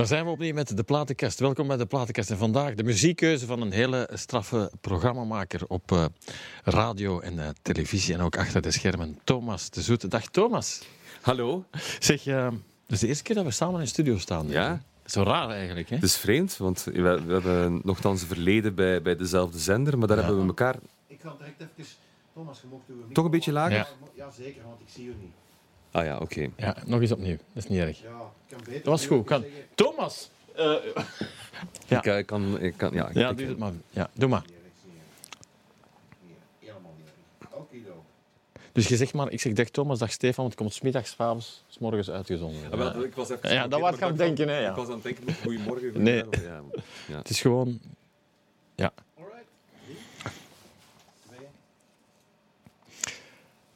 Dan zijn we opnieuw met de Platenkast. Welkom bij de Platenkast. En vandaag de muziekkeuze van een hele straffe programmamaker op uh, radio en uh, televisie. En ook achter de schermen, Thomas de Zoete. Dag Thomas. Hallo. Zeg, uh, het is de eerste keer dat we samen in de studio staan. Ja. Zo raar eigenlijk, hè? Het is vreemd, want we, we hebben nogthans een verleden bij, bij dezelfde zender, maar daar ja. hebben we elkaar... Ik ga direct even... Thomas, je mocht Toch een beetje lager? Ja. ja, zeker, want ik zie u niet. Ah ja, oké. Okay. Ja, nog eens opnieuw. Dat is niet erg. Ja, ik kan beter dat was goed. Kan... Thomas! Uh, ja. Ik, ik, kan, ik kan... Ja, ja ik, doe het maar. Ja, doe maar. Helemaal niet erg. Oké, Dus je zegt maar, ik zeg dag Thomas, dag Stefan, want het komt smiddags, avonds, s morgens uitgezonden. Ja, wel, ik was even ja, dat was gaan denken, hè. Ja. Ik was aan het denken, goedemorgen, Nee. Ja. Ja. Het is gewoon... Ja.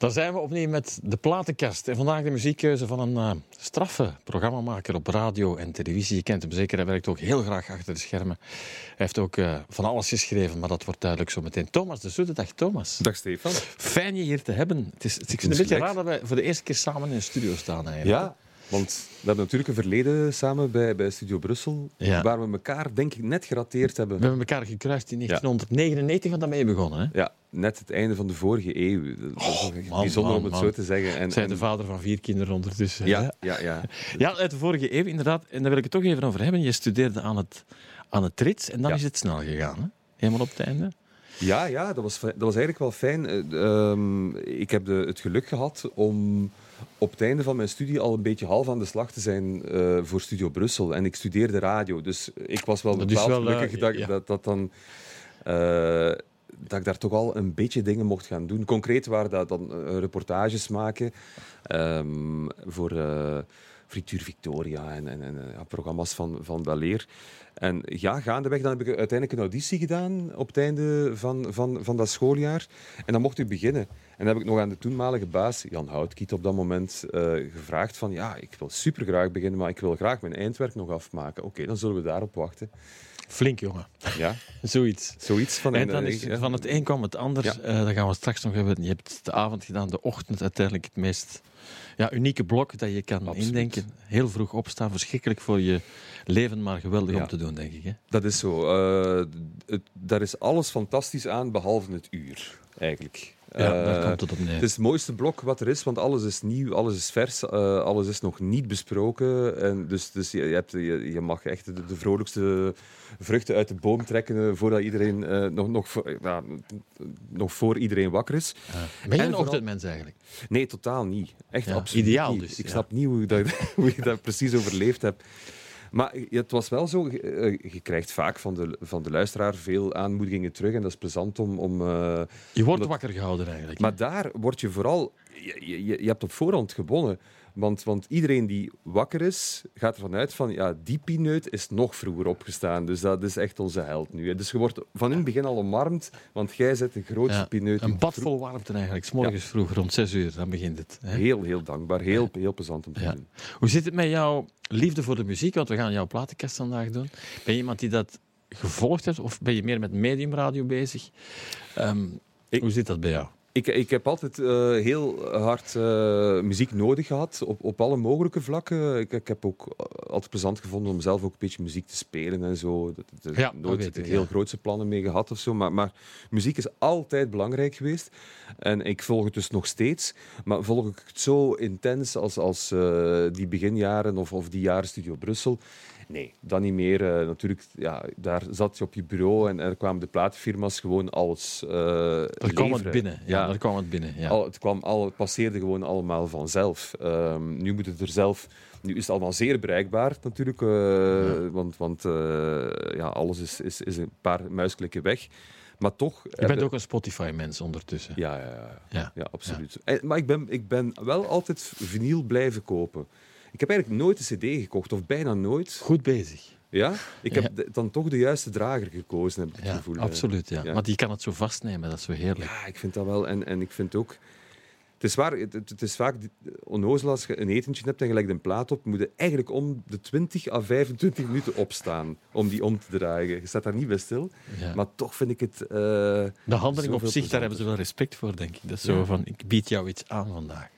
Dan zijn we opnieuw met de platenkast. En vandaag de muziekkeuze van een uh, straffe programmamaker op radio en televisie. Je kent hem zeker, hij werkt ook heel graag achter de schermen. Hij heeft ook uh, van alles geschreven, maar dat wordt duidelijk zo meteen. Thomas de Zoete, dag Thomas. Dag Stefan. Fijn je hier te hebben. Het is, ik vind het een beetje raar dat wij voor de eerste keer samen in een studio staan eigenlijk. Ja, want we hebben natuurlijk een verleden samen bij, bij Studio Brussel, Ja. waar we elkaar denk ik net gerateerd hebben. We hebben elkaar gekruist in 1999, want daarmee begonnen. Hè? Ja, net het einde van de vorige eeuw. Dat is toch echt man, bijzonder man, om het man. zo te zeggen. En, Zij en- de vader van vier kinderen ondertussen. hè? ja, ja, ja. Ja, uit de vorige eeuw inderdaad. En daar wil ik het toch even over hebben. Je studeerde aan het, aan het Trits en dan Ja. is het snel gegaan. Hè? Helemaal op het einde. Ja, ja dat, was, dat was eigenlijk wel fijn. Eh, ehm, ik heb de, het geluk gehad om op het einde van mijn studie al een beetje half aan de slag te zijn eh, voor Studio Brussel. En ik studeerde radio, dus ik was wel bepaald wel, eh, gelukkig dat, ja. dat, dat dan... eh, dat ik daar toch al een beetje dingen mocht gaan doen. Concreet waren dat dan reportages maken ehm, voor Frituur Victoria en, en, en eh, ja, programma's van, van Baleer. En ja, gaandeweg dan heb ik uiteindelijk een auditie gedaan op het einde van, van, van dat schooljaar. En dan mocht ik beginnen. En dan heb ik nog aan de toenmalige baas, Jan Houtkiet, op dat moment eh, gevraagd van ja, ik wil supergraag beginnen, maar ik wil graag mijn eindwerk nog afmaken. Oké, dan zullen we daarop wachten. Flink, jongen. Ja, Zoiets. zoiets van... En een- dan is, ja. van het een kwam het ander. Ja. Eh, dat gaan we straks nog hebben. Je hebt de avond gedaan, de ochtend uiteindelijk het meest ja, unieke blok dat je kan Absoluut. indenken. Heel vroeg opstaan, verschrikkelijk voor je leven, maar geweldig Ja. om te doen, denk ik. Hè? Dat is zo. Eh, het, daar is alles fantastisch aan, behalve het uur, eigenlijk. Ja, daar komt het op neer. Het is het mooiste blok wat er is, want alles is nieuw, alles is vers, eh, alles is nog niet besproken. En dus dus je, hebt, je, je mag echt de, de vrolijkste vruchten uit de boom trekken eh, voordat iedereen, eh, nog, nog, nog voor iedereen wakker is. Ben je en een ochtendmens eigenlijk? Nee, totaal niet. Echt Ja, absoluut ideaal niet. dus, Ik ja. snap niet hoe, dat, hoe je dat precies overleefd hebt. Maar het was wel zo, je, eh, je krijgt vaak van de, van de luisteraar veel aanmoedigingen terug en dat is plezant om... om eh, Je wordt Omdat- wakker gehouden eigenlijk. maar daar word je vooral... Je, je, je hebt op voorhand gewonnen. Want, want iedereen die wakker is, gaat ervan uit van... Ja, die pineut is nog vroeger opgestaan. Dus dat is echt onze held nu. hè. Dus je wordt van in het begin al omarmd, want jij zet de grootste Ja, pineut. Een bad vol warmte eigenlijk. 's morgens vroeg, rond 6 uur, dan begint het. Hè? Heel, heel dankbaar. Heel, heel plezant om te Ja. doen. Hoe zit het met jouw liefde voor de muziek? Want we gaan jouw platenkast vandaag doen. Ben je iemand die dat gevolgd heeft of ben je meer met mediumradio bezig? Ehm, Ik- hoe zit dat bij jou? Ik, ik heb altijd eh, heel hard eh, muziek nodig gehad, op, op alle mogelijke vlakken. Ik, ik heb ook eh, altijd plezant gevonden om zelf ook een beetje muziek te spelen en zo. Dat- dat- Ja, nooit ik, heel ja. grootse plannen mee gehad of zo. Maar, maar muziek is altijd belangrijk geweest. En ik volg het dus nog steeds. Maar volg ik het zo intens als, als die beginjaren of, of die jaren Studio Brussel? Nee, dat niet meer. Eh, natuurlijk, ja, daar zat je op je bureau en er kwamen de platenfirma's gewoon alles eh Daar kwam het binnen. Ja, daar kwam het binnen. Ja. Al, het, kwam al, het passeerde gewoon allemaal vanzelf. Ehm, nu moet het er zelf. Nu is het allemaal zeer bereikbaar natuurlijk, eh, want, want ja, alles is, is, is een paar muisklikken weg. Maar toch. Je bent ook een Spotify-mens ondertussen. Ja, ja, ja, Ja. ja absoluut. En- maar ik ben, ik ben wel altijd vinyl blijven kopen. Ik heb eigenlijk nooit een CD gekocht, of bijna nooit. Goed bezig. Ja? Ik heb Ja. dan toch de juiste drager gekozen, heb ik het Ja, gevoel. absoluut. Ja. Ja. Want die kan het zo vastnemen, dat is zo heerlijk. Ja, ik vind dat wel. En, en ik vind ook... Het is, waar, het, is vaak onnozel als je een etentje hebt en je legt een plaat op, moet je eigenlijk om de 20 à 25 minuten opstaan om die om te draaien. Je staat daar niet bij stil. Ja. Maar toch vind ik het... eh, de handeling op zich, daar hebben ze wel respect voor, denk ik. Dat is zo van, ik bied jou iets aan vandaag.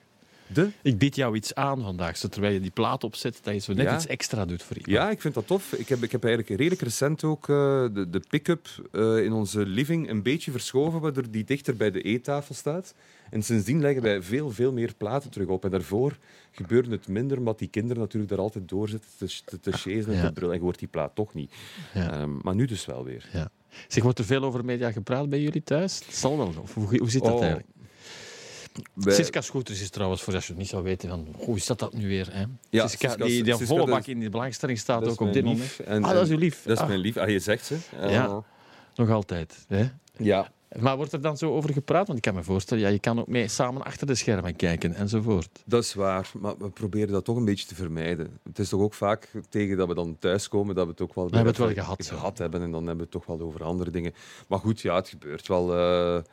De? Ik bied jou iets aan vandaag, terwijl je die plaat opzet, dat je zo net Ja. iets extra doet voor iemand. Ja, ik vind dat tof. Ik heb, ik heb eigenlijk redelijk recent ook eh, de, de pick-up eh, in onze living een beetje verschoven, waardoor die dichter bij de eettafel staat. En sindsdien leggen wij veel, veel meer platen terug op. En daarvoor gebeurde het minder, omdat die kinderen natuurlijk daar altijd door zitten te, te, te chasen en Ja. te brullen. En je hoort die plaat toch niet. Ja. Ehm, maar nu dus wel weer. Ja. Zeg, wordt er veel over media gepraat bij jullie thuis? Het zal wel. Of hoe, hoe zit dat Oh, eigenlijk? Siska Scooters is trouwens, voor als je het niet zou weten, van, hoe is dat dat nu weer? Hè? Ja, Siska, Siska- die, die Siska, volle bak in de belangstelling staat ook op dit lief. moment. En- ah, dat is uw lief. Dat is Ah, mijn lief. Ah, je zegt ze. Ja. Nog altijd. Hè? ja. Maar wordt er dan zo over gepraat? Want ik kan me voorstellen, ja, je kan ook mee samen achter de schermen kijken enzovoort. Dat is waar, maar we proberen dat toch een beetje te vermijden. Het is toch ook vaak tegen dat we dan thuiskomen dat we het ook wel, hebben het wel even gehad, zo. gehad hebben en dan hebben we het toch wel over andere dingen. Maar goed, ja, het gebeurt wel eh,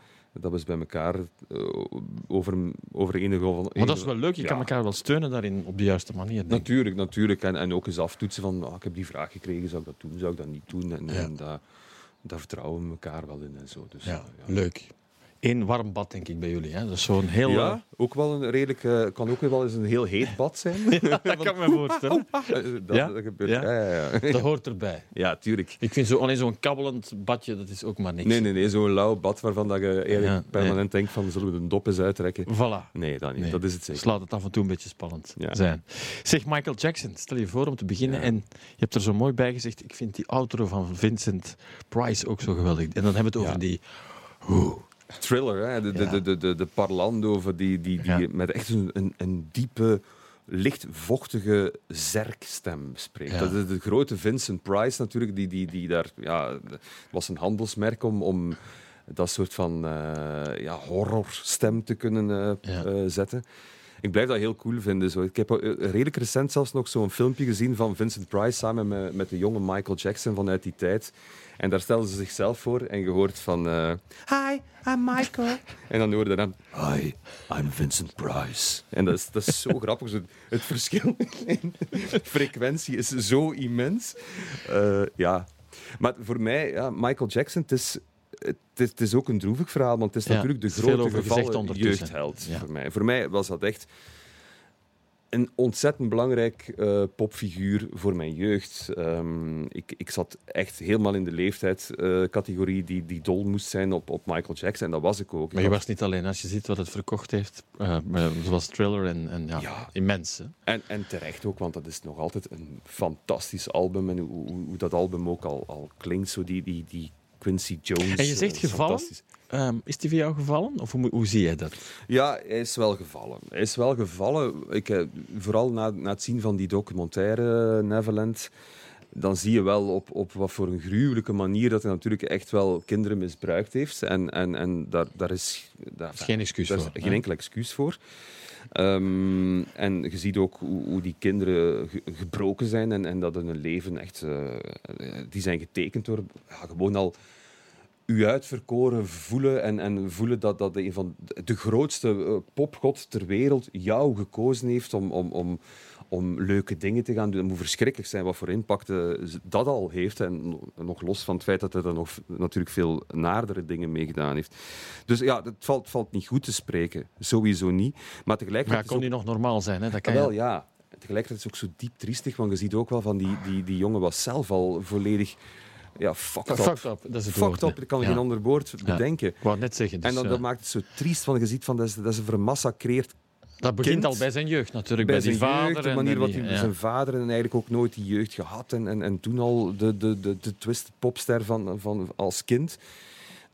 dat we eens bij elkaar eh, over, over enige... Maar dat is wel leuk, je Ja. kan elkaar wel steunen daarin op de juiste manier. denk. Natuurlijk, natuurlijk. En, en ook eens aftoetsen van, ah, ik heb die vraag gekregen, zou ik dat doen, zou ik dat niet doen? En, Ja. en daar, daar vertrouwen we elkaar wel in en zo. Dus, Ja, eh, ja. leuk. Eén warm bad, denk ik, bij jullie. Hè? Dat is zo'n heel... eh, Ja, ook wel een redelijk, eh, kan ook wel eens een heel heet bad zijn. dat kan ik me voorstellen. Eh, dat, Ja? dat gebeurt. Ja? Ja. Dat hoort erbij. ja tuurlijk. Ik vind zo, alleen zo'n kabbelend badje, dat is ook maar niks. Nee, nee, nee, zo'n lauw bad waarvan dat je eigenlijk permanent denkt van zullen we de dop eens uittrekken. Voilà. Nee, dat niet. Nee. Dat is het zeker. Dus laat het af en toe een beetje spannend zijn. Zeg, Michael Jackson, stel je voor om te beginnen. En je hebt er zo mooi bij gezegd, ik vind die outro van Vincent Price ook zo geweldig. En dan hebben we het over die... Thriller, hè? De, de, Ja. de, de, de, de parlando die, die, die Ja. met echt een, een, een diepe, licht vochtige zerkstem spreekt. Ja. Dat is de grote Vincent Price natuurlijk, die, die, die daar... Ja, was een handelsmerk om... om dat soort van eh, ja, horrorstem te kunnen eh, Ja. eh, zetten. Ik blijf dat heel cool vinden. Zo. Ik heb eh, redelijk recent zelfs nog zo'n filmpje gezien van Vincent Price samen met, met de jonge Michael Jackson vanuit die tijd. En daar stelden ze zichzelf voor en je hoort van... eh, Hi, I'm Michael. En dan hoorde dan... Hi, I'm Vincent Price. En dat is, dat is zo grappig. Zo, het verschil in frequentie is zo immens. Eh, ja. Maar voor mij, ja, Michael Jackson, het is... Het is, het is ook een droevig verhaal, want het is Ja, natuurlijk de grote gevallen jeugdheld Ja. voor mij. Voor mij was dat echt een ontzettend belangrijk eh, popfiguur voor mijn jeugd. Ehm, ik, ik zat echt helemaal in de leeftijdscategorie die, die dol moest zijn op, op Michael Jackson. En dat was ik ook. Maar je was niet alleen, als je ziet wat het verkocht heeft, eh, eh, zoals Thriller en, en ja, Ja. immens. hè. en, en terecht ook, want dat is nog altijd een fantastisch album. En hoe, hoe, hoe dat album ook al, al klinkt, zo die, die, die Quincy Jones. En je zegt eh, gevallen? Ehm, is die voor jou gevallen? Of hoe, hoe zie jij dat? Ja, hij is wel gevallen. Hij is wel gevallen. Ik, eh, vooral na, na het zien van die documentaire Neverland, dan zie je wel op, op wat voor een gruwelijke manier dat hij natuurlijk echt wel kinderen misbruikt heeft. En, en, en daar, daar is, daar, is geen excuus daar voor, is hè? geen enkel excuus voor. Ehm, en je ziet ook hoe, hoe die kinderen ge- gebroken zijn en, en dat hun leven echt... eh, die zijn getekend door ja, gewoon al u uitverkoren voelen en, en voelen dat, dat een van de grootste eh, popgod ter wereld jou gekozen heeft om, om, om, om leuke dingen te gaan doen. Het moet verschrikkelijk zijn wat voor impact eh, dat al heeft. En nog los van het feit dat hij er nog natuurlijk veel naardere dingen mee gedaan heeft. Dus ja, het valt, valt niet goed te spreken. Sowieso niet. Maar Maar tegelijkertijd... kon is die nog normaal zijn? Hè? Dat ook- kan wel, ja. Tegelijkertijd is het ook zo diep triestig, want je ziet ook wel van die, die, die jongen was zelf al volledig ja, fucked up. Fucked up, dat is het Fucked woord, up, kan Ja. geen ander woord bedenken. Ik wou het net zeggen. Dus, en dan, dat maakt het zo triest, want je ziet van dat is, dat is een vermassacreerd dat begint kind al bij zijn jeugd natuurlijk. bij zijn vader. jeugd, de manier en wat die- hij ja. zijn vader en eigenlijk ook nooit die jeugd gehad en, en, en toen al de, de, de, de twist popster van, van als kind.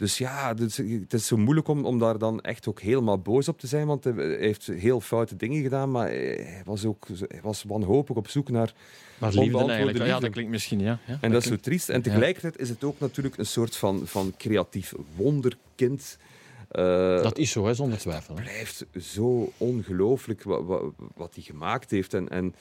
Dus ja, dus het is zo moeilijk om, om daar dan echt ook helemaal boos op te zijn, want hij heeft heel foute dingen gedaan, maar hij was ook hij was wanhopig op zoek naar... Maar liefde eigenlijk. Ja, dat klinkt misschien, ja. ja En dat is zo triest. En tegelijkertijd is het ook natuurlijk een soort van, van creatief wonderkind. Eh, Dat is zo, hè, zonder twijfel. Hè. blijft zo ongelooflijk wat, wat, wat hij gemaakt heeft. En, en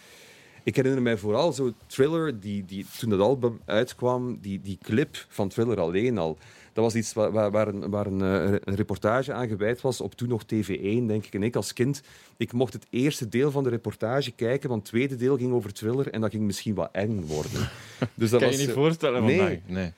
ik herinner mij vooral zo Thriller, die, die, toen dat album uitkwam, die, die clip van Thriller alleen al. Dat was iets waar, een, waar een, eh, een reportage aan gewijd was, op toen nog TV1, denk ik. En ik als kind, ik mocht het eerste deel van de reportage kijken, want het tweede deel ging over Thriller en dat ging misschien wat eng worden. Dus dat kan was, je niet eh, voorstellen nee. vandaag. Nee.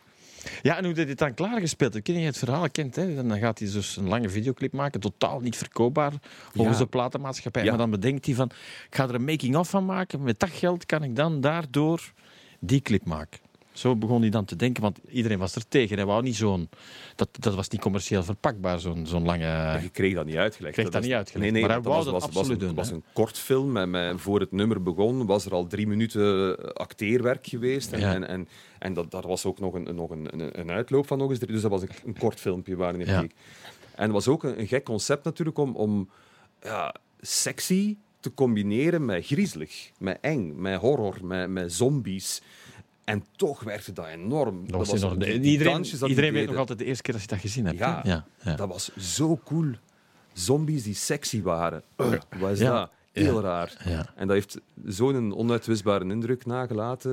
Ja, en hoe dit dan klaargespeeld. Ken je het verhaal? Kent, hè? Dan gaat hij dus een lange videoclip maken, totaal niet verkoopbaar volgens Ja. de platenmaatschappij. Ja. Maar dan bedenkt hij van, ik ga er een making-of van maken. Met dat geld kan ik dan daardoor die clip maken. Zo begon hij dan te denken, want iedereen was er tegen. Hij wou niet zo'n... Dat, dat was niet commercieel verpakbaar, zo'n zo'n lange... je kreeg dat niet uitgelegd. kreeg dat niet uitgelegd, Nee, nee, maar hij dat was, dat absoluut was, doen, was een kort film. En voor het nummer begon, was er al drie minuten eh, acteerwerk geweest. En, Ja. en, en, en dat, daar was ook nog een, nog een, een, een uitloop van nog eens drie. Dus dat was een, een kort filmpje waar je Ja. keek. En het was ook een, een gek concept natuurlijk om, om ja, sexy te combineren met griezelig, met eng, met horror, met, met zombies. En toch werkte dat enorm. Dat was enorm. die- die iedereen dat weet nog altijd de eerste keer dat je dat gezien hebt. Ja, hè? ja, ja. Dat was zo cool. Zombies die sexy waren. Wat is Ja. dat? Heel raar. En dat heeft zo'n onuitwisbare indruk nagelaten.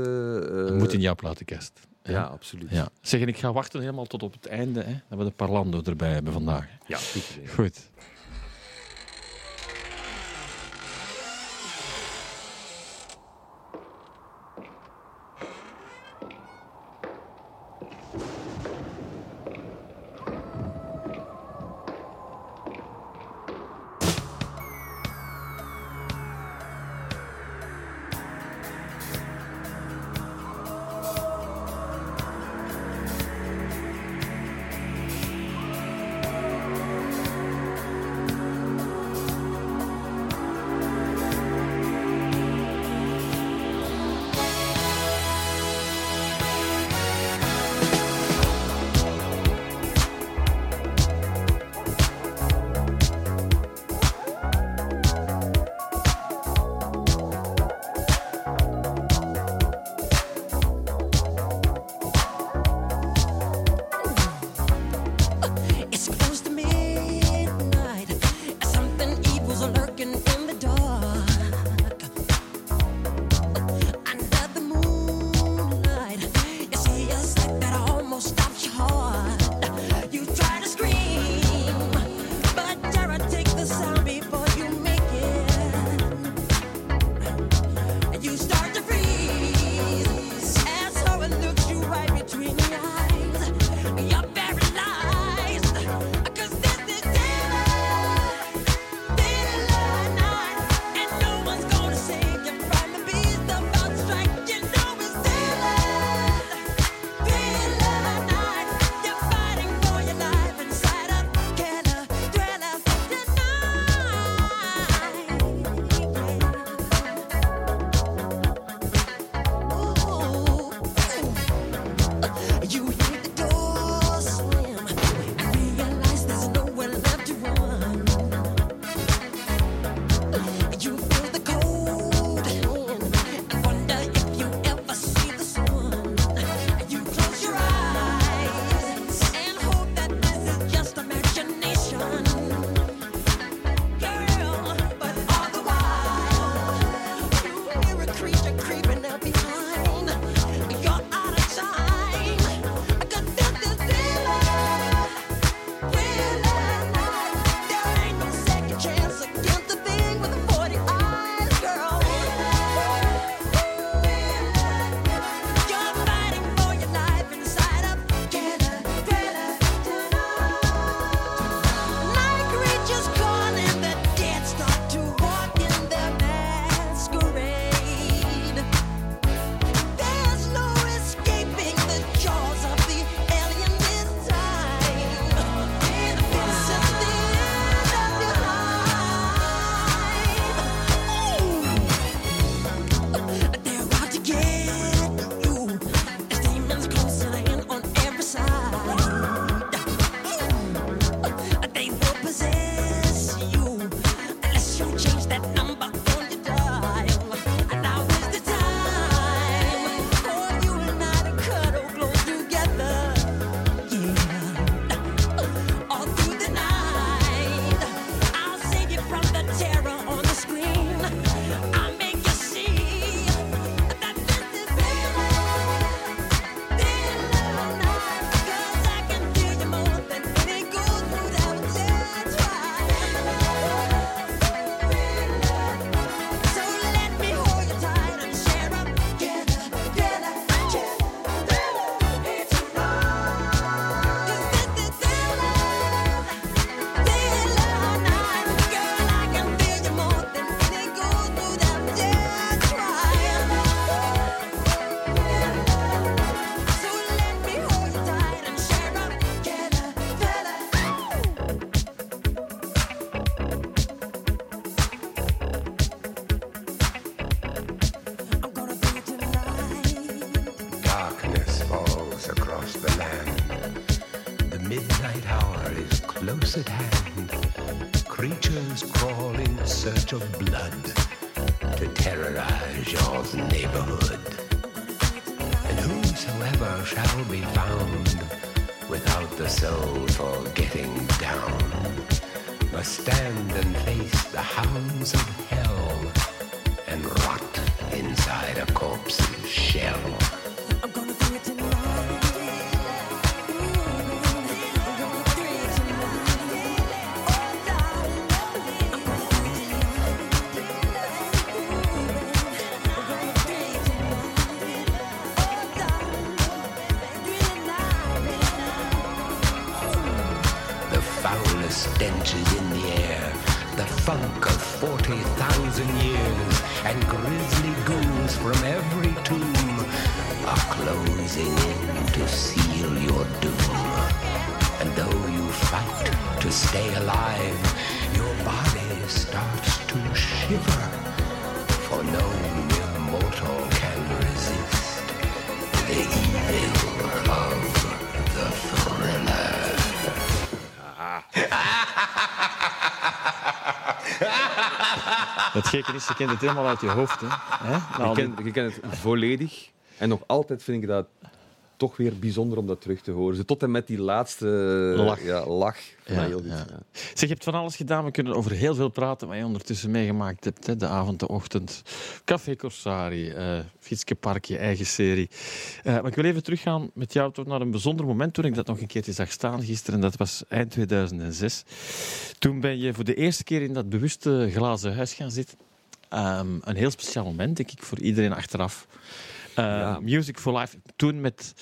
eh, Dat moet in jouw platenkast. Ja, absoluut. Ja. Zeg, en ik ga wachten helemaal tot op het einde, hè, dat we de Parlando erbij hebben vandaag. Ja. Goed. And face the hounds of hell and rot inside a corpse's shell. 40,000 years, and grisly ghouls from every tomb are closing in to seal your doom. And though you fight to stay alive, your body starts to shiver, for no Het gekke is, je kent het helemaal uit je hoofd. Hè? Je die- kent, je kent het volledig. En nog altijd vind ik dat toch weer bijzonder om dat terug te horen. Tot en met die laatste Lach. Ja, lach. Van Ja, heel ja. Zeg, je hebt van alles gedaan. We kunnen over heel veel praten wat je ondertussen meegemaakt hebt. Hè? De avond, de ochtend, Café Corsari, eh Fietske Park, je eigen serie. Eh, maar ik wil even teruggaan met jou naar een bijzonder moment toen ik dat nog een keertje zag staan gisteren. Dat was eind 2006. Toen ben je voor de eerste keer in dat bewuste glazen huis gaan zitten. Ehm, een heel speciaal moment, denk ik, voor iedereen achteraf. Eh, Ja. Music for Life. Toen met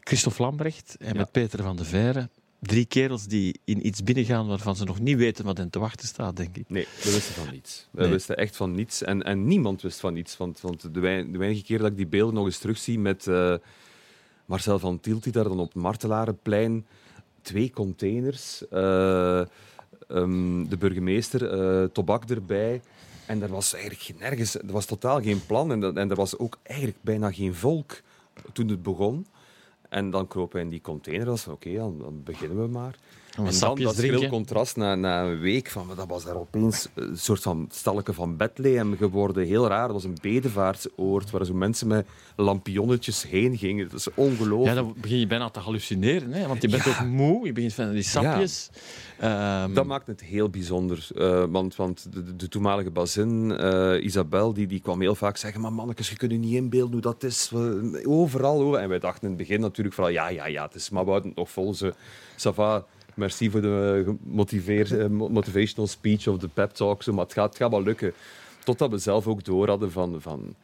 Christophe Lambrecht en Ja. met Peter van de Veire. Drie kerels die in iets binnengaan waarvan ze nog niet weten wat hen te wachten staat, denk ik. Nee, we wisten van niets. We Nee. wisten echt van niets. En, en niemand wist van niets. Want, want de, wein- de weinige keer dat ik die beelden nog eens terugzie met eh, Marcel van Tielt, die daar dan op het Martelarenplein twee containers, eh, ehm, de burgemeester, eh, tobak erbij. En er was eigenlijk nergens, er was totaal geen plan. En, en er was ook eigenlijk bijna geen volk toen het begon. En dan kropen we in die container. Dat oké, dan beginnen we maar. En dan sapjes dat drinken. contrast na, na een week. Van, dat was daar opeens een soort van stalletje van Bethlehem geworden. Heel raar. Dat was een bedevaartsoord waar zo mensen met lampionnetjes heen gingen. Dat is Ja, ongelooflijk. dan begin je bijna te hallucineren, hè? want je bent Ja. ook moe, je begint van die sapjes. Ehm, Dat maakt het heel bijzonder. eh, want want de, de, toenmalige bazin, eh, Isabel, die, die kwam heel vaak zeggen: Maar mannetjes, je kunt je niet inbeelden hoe dat is. Overal. Over. En wij dachten in het begin natuurlijk van: Ja, ja, ja, het is maar we houden het nog vol. Ze, ça va, merci voor de eh, mo- motivational speech of de pep talk. Zo, maar het gaat, het gaat wel lukken. Totdat we zelf ook door hadden van. van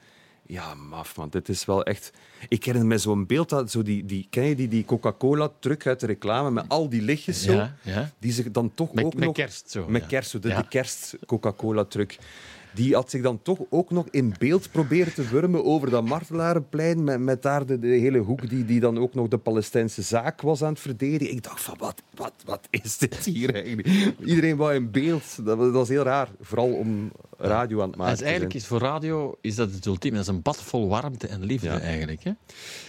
ja, maf, man. Dit is wel echt... Ik herinner me zo'n beeld, dat, zo die, die, ken je die, die Coca-Cola-truc uit de reclame met al die lichtjes zo? ja, ja. Die zich dan toch Met, ook met nog... kerst zo. Met ja. kerst, zo de, de kerst-Coca-Cola-truc. Die had zich dan toch ook nog in beeld proberen te wurmen over dat Martelarenplein, met, met daar de, de hele hoek die, die dan ook nog de Palestijnse zaak was aan het verdedigen. Ik dacht van, wat, wat, wat is dit hier eigenlijk? Iedereen wou in beeld. Dat, was- dat was heel raar. Vooral om radio aan het maken te eigenlijk is voor radio is dat het ultieme. Dat is een bad vol warmte en liefde Ja. eigenlijk. Hè?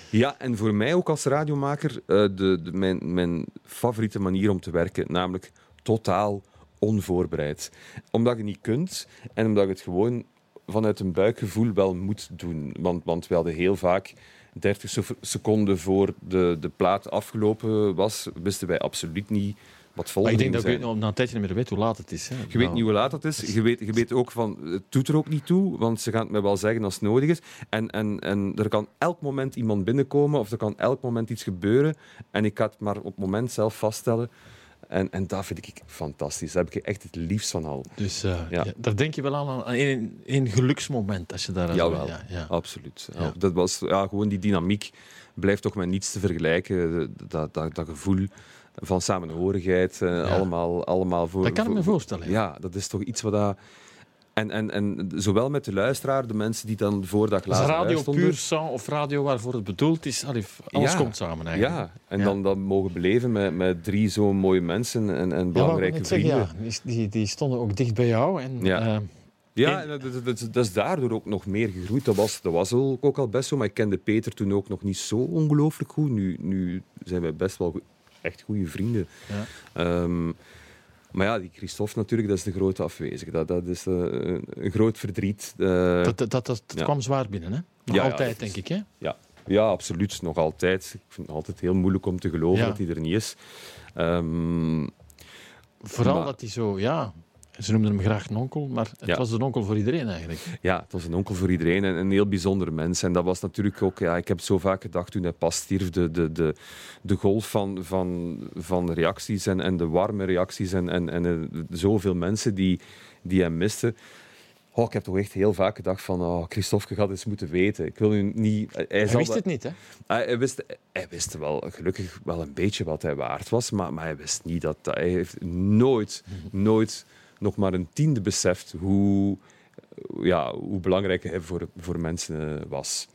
Ja, en voor mij ook als radiomaker eh, de, de, mijn, mijn favoriete manier om te werken, namelijk totaal onvoorbereid. Omdat je niet kunt en omdat je het gewoon vanuit een buikgevoel wel moet doen. Want, want we hadden heel vaak 30 sef- seconden voor de, de plaat afgelopen was, wisten wij absoluut niet wat Maar volgende ik denk dat je na een tijdje niet meer weet hoe laat het is. Hè? Je weet Nou, niet hoe laat het is. Je weet, je weet ook van, het doet er ook niet toe, want ze gaan het mij wel zeggen als het nodig is. En, en, en er kan elk moment iemand binnenkomen of er kan elk moment iets gebeuren. En ik ga het maar op het moment zelf vaststellen. En, en dat vind ik fantastisch. Daar heb ik echt het liefst van al. Dus eh, Ja. ja, daar denk je wel aan, aan één, één geluksmoment als je daar... Jawel, Ja, ja. absoluut. Ja. Dat was ja, gewoon die dynamiek. Blijft toch met niets te vergelijken. Dat, dat, dat gevoel van samenhorigheid. eh, allemaal, allemaal voor, Dat kan ik me voor- voorstellen. Ja, dat is toch iets wat dat... En, en, en zowel met de luisteraar, de mensen die dan voor dat Is glazen radio stonden... puur sang of radio waarvoor het bedoeld is? Alles Ja. komt samen eigenlijk. Ja, en Ja. dan dat mogen beleven met, met drie zo'n mooie mensen en, en Ja, belangrijke net vrienden. zeggen, ja, die, die, die stonden ook dicht bij jou. En, Ja. eh, Ja, en dat, dat, dat- dat is daardoor ook nog meer gegroeid. Dat was, dat was ook al best zo, maar ik kende Peter toen ook nog niet zo ongelooflijk goed. Nu, nu zijn we best wel echt goede vrienden. Ja. Ehm, maar ja, die Christophe natuurlijk, dat is de grote afwezige. Dat, dat is eh, een, een groot verdriet. Eh, Dat, dat, dat, dat Ja. kwam zwaar binnen, hè? Nog Ja, ja, altijd, is- denk ik, hè? ja. ja, absoluut. Nog altijd. Ik vind het altijd heel moeilijk om te geloven dat hij er niet is. Ehm, Vooral Maar- dat hij zo, ja... Ze noemden hem graag een onkel, maar het Ja. was een onkel voor iedereen eigenlijk. Ja, het was een onkel voor iedereen en een heel bijzonder mens. En dat was natuurlijk ook, ja, ik heb zo vaak gedacht toen hij pas stierf, de, de, de, de golf van, van, van reacties en, en de warme reacties en, en, en eh, zoveel mensen die, die hem misten. Oh, ik heb toch echt heel vaak gedacht van, oh, Christophe, gaat eens moeten weten. Ik wil nu niet... Hij, Hij wist dat- het niet, hè? hij, hij wist, hij wist wel gelukkig wel een beetje wat hij waard was, maar, maar hij wist niet dat hij heeft nooit, nooit nog maar een tiende beseft hoe, ja, hoe belangrijk hij voor, voor mensen eh, was.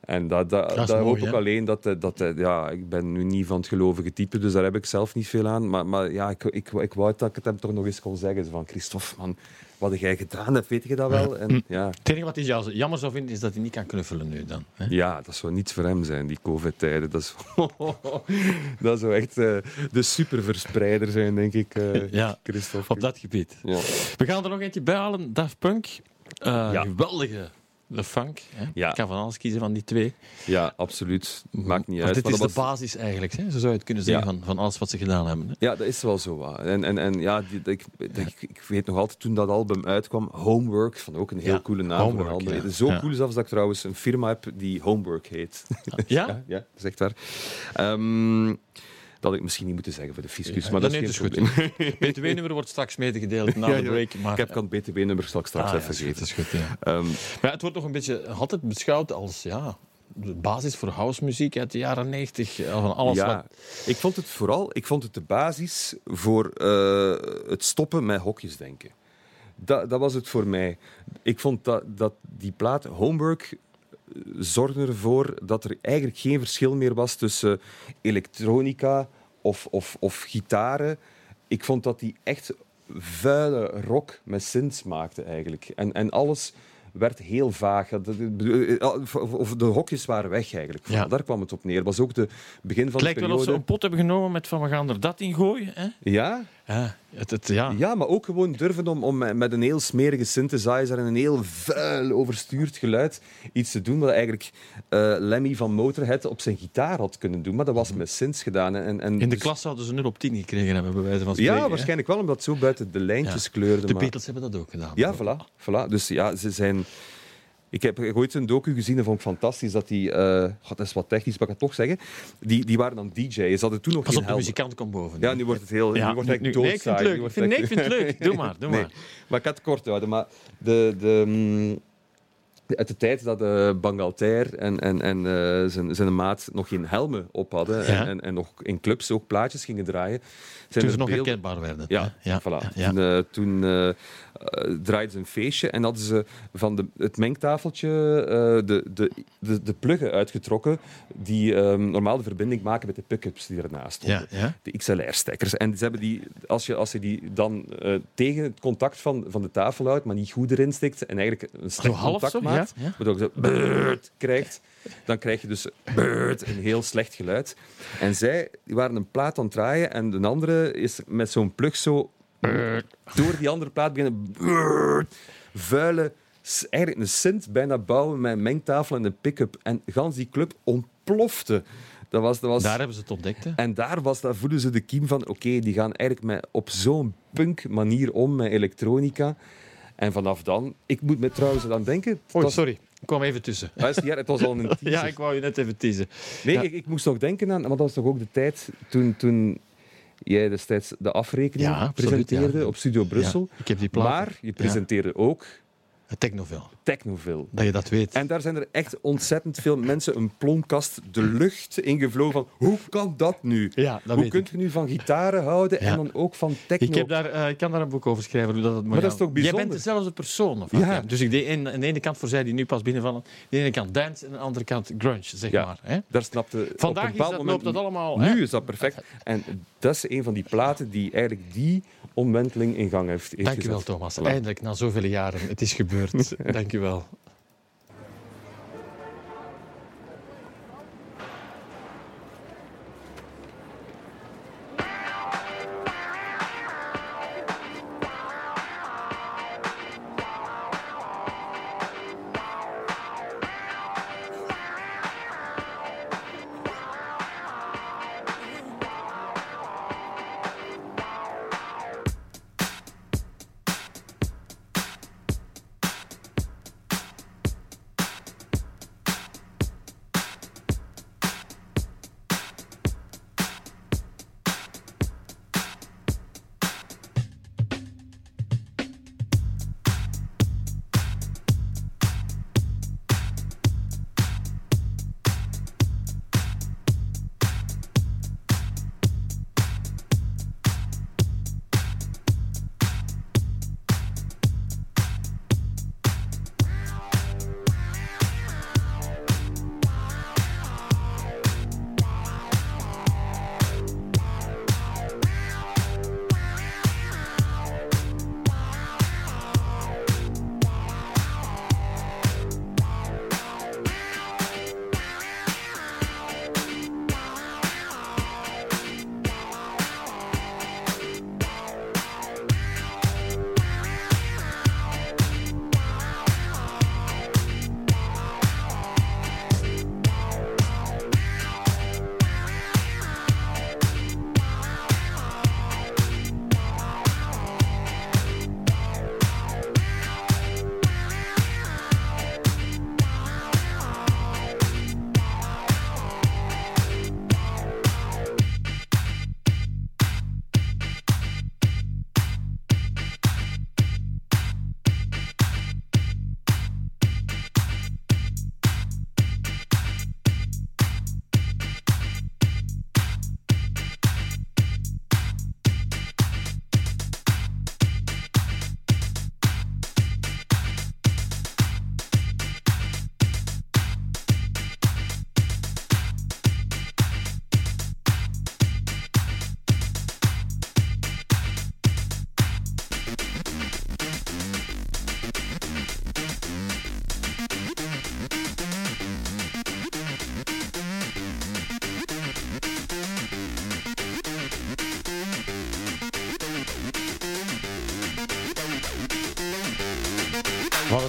En dat, dat, Dat is dat mooi, hoop ik alleen dat, hij- dat ja, ik ben nu niet van het gelovige type, dus daar heb ik zelf niet veel aan. Maar, maar ja, ik, ik, ik wou dat ik het hem toch nog eens kon zeggen. Van Christophe, man, wat jij gedaan hebt, weet je dat wel? En, ja, Het enige wat hij jammer zou vinden, is dat hij niet kan knuffelen nu dan. Hè? ja, dat zou niets voor hem zijn, die COVID-tijden. Dat, is, dat zou echt eh, de superverspreider zijn, denk ik, Ja, Christophe. op dat gebied. Ja. We gaan er nog eentje bij halen, Daft Punk. Eh. Geweldige de funk. Hè? Ja. Ik kan van alles kiezen van die twee. ja, absoluut. Maakt niet uit. dit maar is de basis eigenlijk, hè? zo zou je het kunnen zeggen, Ja. van, van alles wat ze gedaan hebben. Hè? Ja, dat is wel zo. En, en, en ja, die, ik, ik, ik weet nog altijd toen dat album uitkwam, Homework, van ook een heel Ja, coole naam Homework, zo cool zelfs dat ik trouwens een firma heb die Homework heet. Ja? ja, ja, dat is echt waar. Ehm, dat ik misschien niet moeten zeggen voor de fiscus, Ja, maar dat nee, is geen is probleem. BTW-nummer wordt straks medegedeeld na Ja, de break. Maar, Ik heb kan het BTW-nummer straks, straks Ah, even geven. is goed, ja. Ehm, Maar het wordt nog een beetje altijd beschouwd als ja, de basis voor housemuziek uit de jaren 90. eh, Van alles ja, wat... ik vond het vooral ik vond het de basis voor eh, het stoppen met hokjesdenken. Dat, dat was het voor mij. Ik vond dat, dat die plaat Homework zorgde ervoor dat er eigenlijk geen verschil meer was tussen elektronica of, of, of gitaren. Ik vond dat die echt vuile rock met synths maakte eigenlijk. En, en alles werd heel vaag. Dat- dat- Of of de hokjes waren weg eigenlijk. Ja. Daar kwam het op neer. Het was ook de begin van Het lijkt de wel of ze periode... een pot hebben genomen met van we gaan er dat in gooien. Hè? Ja, Ja, het, het, ja. ja, maar ook gewoon durven om, om met een heel smerige synthesizer en een heel vuil, overstuurd geluid iets te doen wat eigenlijk eh, Lemmy van Motorhead op zijn gitaar had kunnen doen. Maar dat was met synths gedaan. En, en In de dus- klas zouden ze 0 op 10 gekregen hebben, bij wijze van spreken. Ja, hè. waarschijnlijk wel, omdat het zo buiten de lijntjes Ja. kleurde. De maar... Beatles hebben dat ook gedaan. Ja, voilà, voilà. Dus ja, ze zijn... Ik heb ooit een docu gezien, dat vond ik fantastisch, dat die... eh, God, dat is wat technisch, maar ik het toch zeggen. Die, die waren dan DJ's. Ze hadden toen nog Pas geen op, de muzikant komt boven. Ja, nu wordt het heel... Ja, nu wordt nu- het nu- echt nee, ik vind het leuk. Ik vind- het nee, ik vind het leuk. Doe maar, doe Nee. maar. Maar ik ga het kort houden. Maar de, de, mm, uit de tijd dat uh, Bangalter en, en, en uh, zijn, zijn maat nog geen helmen op hadden Ja. en, en, en nog in clubs ook plaatjes gingen draaien. Zijn Toen ze nog beelden- herkenbaar werden. ja, ja. voilà. ja. Toen, eh, toen eh, eh, draaiden ze een feestje en hadden ze van de, het mengtafeltje eh, de, de, de, de pluggen uitgetrokken die ehm, normaal de verbinding maken met de pick-ups die ernaast stonden. Ja, ja. De XLR-stekkers. En ze hebben die, als, je, als je die dan eh, tegen het contact van, van de tafel houdt, maar niet goed erin stikt en eigenlijk een half contact zo, maakt, ja, waardoor je zo beurt krijgt, dan krijg je dus een heel slecht geluid. En zij waren een plaat aan het draaien en de andere is met zo'n plug zo door die andere plaat beginnen vuile, eigenlijk een synth bijna bouwen met een mengtafel en een pick-up. En gans die club ontplofte. Dat was, dat was... Daar hebben ze het ontdekt. Hè? En daar, was, daar voelden ze de kiem van, oké, die gaan eigenlijk met, op zo'n punk manier om met elektronica. En vanaf dan, ik moet me trouwens aan denken... was- sorry. Ik kwam even tussen. Ah, is het was al een teaser. Ja, ik wou je net even teasen. Nee, Ja. ik, ik moest nog denken aan, maar dat was toch ook de tijd toen, toen jij destijds de afrekening Ja, absoluut, presenteerde ja. op Studio Brussel. Ja, ik heb die plaat. Maar je presenteerde ook Technoville. Technoville. Dat je dat weet. En daar zijn er echt ontzettend veel mensen een plonkast de lucht ingevlogen van hoe kan dat nu? Ja, dat hoe weet kunt je nu van gitaren houden Ja. en dan ook van techno? Ik, heb daar, eh, ik kan daar een boek over schrijven. Hoe dat het moet Maar dat is toch Jij bijzonder? bent dezelfde persoon. Of wat? Ja. Dus ik deed aan de ene kant voor zij die nu pas binnenvallen. Aan de ene kant dance en aan de andere kant grunge, zeg Ja. maar. Hè? Daar snapte op Vandaag is dat, moment loopt dat allemaal... Nu hè? is dat perfect. En dat is een van die platen die eigenlijk die omwenteling in gang heeft, heeft Dank u wel, gezet. Thomas. Eindelijk, na zoveel jaren. Het is gebeurd. Dank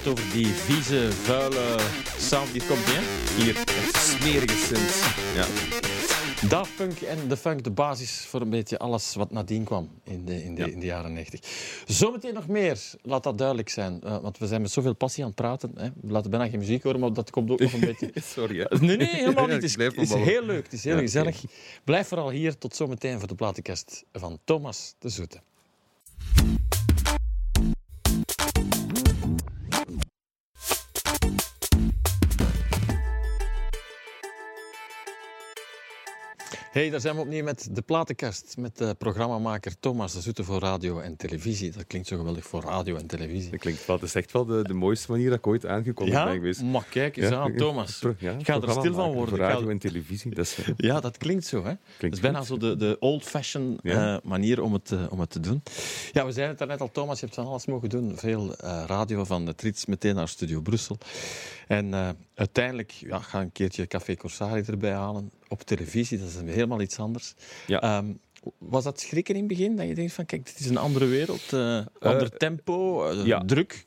over die vieze, vuile sound die komt, hè? Hier, echt smerige. Ja. Daft Punk en de funk, de basis voor een beetje alles wat nadien kwam in de, in de, Ja. in de jaren 90. Zometeen nog meer, laat dat duidelijk zijn. Eh, want we zijn met zoveel passie aan het praten. Hè. We laten bijna geen muziek horen, maar dat komt ook nog een beetje... Sorry. Hè. Nee, nee, helemaal niet. Het is, het heel leuk, het is heel Ja, gezellig. Blijf vooral hier. Tot zometeen voor de platenkast van Thomas de Zoete. Hey, daar zijn we opnieuw met de platenkast. Met de programmamaker Thomas de Zoete voor radio en televisie. Dat klinkt zo geweldig voor radio en televisie. Dat klinkt wel, dat is echt wel de, de mooiste manier dat ik ooit aangekondigd Ja, ben geweest. maar kijk eens aan, Thomas. Pro- Ik ga er stil van worden. Voor radio en televisie. Dat is, Ja, dat klinkt zo. Hè? dat is bijna goed. zo de, de old-fashioned eh, manier om het, eh, om het te doen. Ja, we zeiden het daarnet al, Thomas, je hebt van alles mogen doen. Veel eh, radio van de Trits meteen naar Studio Brussel. En uiteindelijk ja, ga een keertje Café Corsari erbij halen. Op televisie, dat is helemaal iets anders. Ja. Ehm, was dat schrikken in het begin? Dat je denkt van, kijk, dit is een andere wereld. eh ander tempo, eh, ja. druk.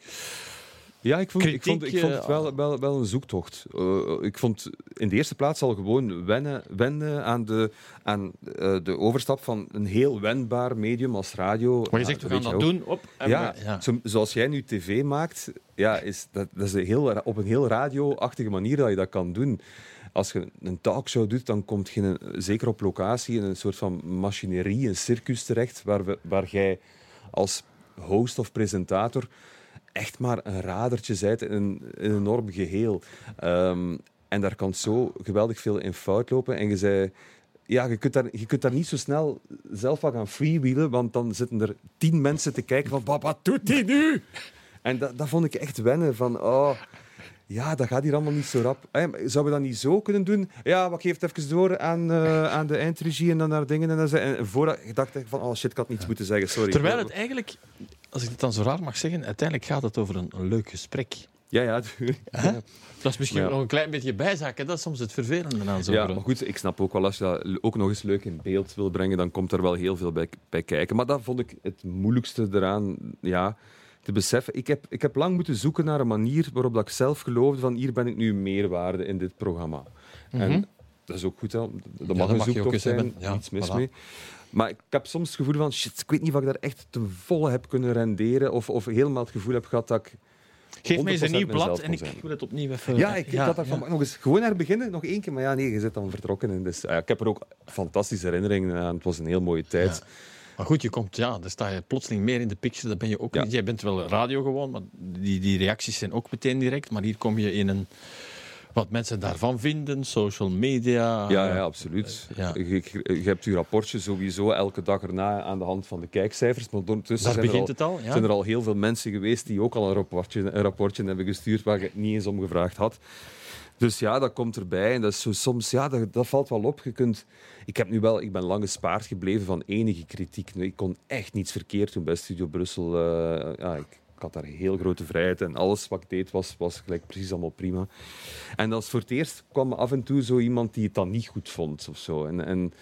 Ja, ik vond, ik vond, ik vond het eh, wel, wel, wel een zoektocht. Eh, ik vond in de eerste plaats al gewoon wennen, wennen aan, de, aan eh, de overstap van een heel wendbaar medium als radio. Maar je zegt, we gaan dat ook. doen. Op, Ja, we- ja. Zo, zoals jij nu tv maakt, ja, is dat, dat is een heel, op een heel radio-achtige manier dat je dat kan doen. Als je een talkshow doet, dan komt je een, zeker op locatie in een soort van machinerie, een circus terecht, waar, we, waar jij als host of presentator echt maar een radertje bent in een, enorm geheel. Ehm, en daar kan zo geweldig veel in fout lopen. En je zei ja, je kunt, daar, je kunt daar niet zo snel zelf van gaan freewheelen, want dan zitten er tien mensen te kijken van, "Wat- wat doet hij nu? En dat, dat vond ik echt wennen, van, oh, ja, dat gaat hier allemaal niet zo rap. Zouden we dat niet zo kunnen doen? Ja, wat geeft even door aan, eh, aan de eindregie en dan naar dingen. En, dan ze- en voordat ik dacht van, oh shit, ik had niets moeten zeggen, sorry. Terwijl het eigenlijk, als ik het dan zo raar mag zeggen, uiteindelijk gaat het over een, een leuk gesprek. Ja, ja. Dat is misschien Ja. nog een klein beetje bijzaken. Dat is soms het vervelende aan zo'n Ja, maar goed, ik snap ook wel als je dat ook nog eens leuk in beeld wil brengen, dan komt er wel heel veel bij, bij kijken. Maar dat vond ik het moeilijkste eraan, ja, te beseffen. Ik heb, ik heb lang moeten zoeken naar een manier waarop dat ik zelf geloofde van hier ben ik nu meerwaarde in dit programma. En dat is ook goed, hè. dat mag Mhm. dat een mag je ook zoektocht eens zijn, hebben. Ja, niets mis voilà. mee. Maar ik heb soms het gevoel van, shit, ik weet niet of ik daar echt ten volle heb kunnen renderen of, of helemaal het gevoel heb gehad dat ik... Geef mij eens een 100% nieuw blad en ik wil het opnieuw even... Ja, ik, ik had daarvan ja. nog eens gewoon naar beginnen, nog één keer. Maar ja, nee, je zit dan vertrokken. En dus, ja, ik heb er ook fantastische herinneringen aan. Het was een heel mooie tijd. Maar goed, je komt, ja, dan sta je plotseling meer in de picture. Dat ben je ook Ja. niet. Jij bent wel radio gewoon, maar die, die reacties zijn ook meteen direct. Maar hier kom je in een... Wat mensen daarvan vinden, social media... Ja, ja, absoluut. ja. Je, hebt je rapportje sowieso elke dag erna aan de hand van de kijkcijfers. Maar ondertussen zijn, er al, het al, ja. zijn er al heel veel mensen geweest die ook al een rapportje, een rapportje hebben gestuurd waar je het niet eens om gevraagd had. Dus ja, dat komt erbij. En dat is zo soms, ja, dat, dat valt wel op. Je kunt, ik, heb nu wel, ik ben lang gespaard gebleven van enige kritiek. Ik kon echt niets verkeerd doen bij Studio Brussel. Eh, ja, ik, ik had daar heel grote vrijheid en alles wat ik deed was, was gelijk precies allemaal prima. En als voor het eerst kwam af en toe zo iemand die het dan niet goed vond of zo. En, en, Hoe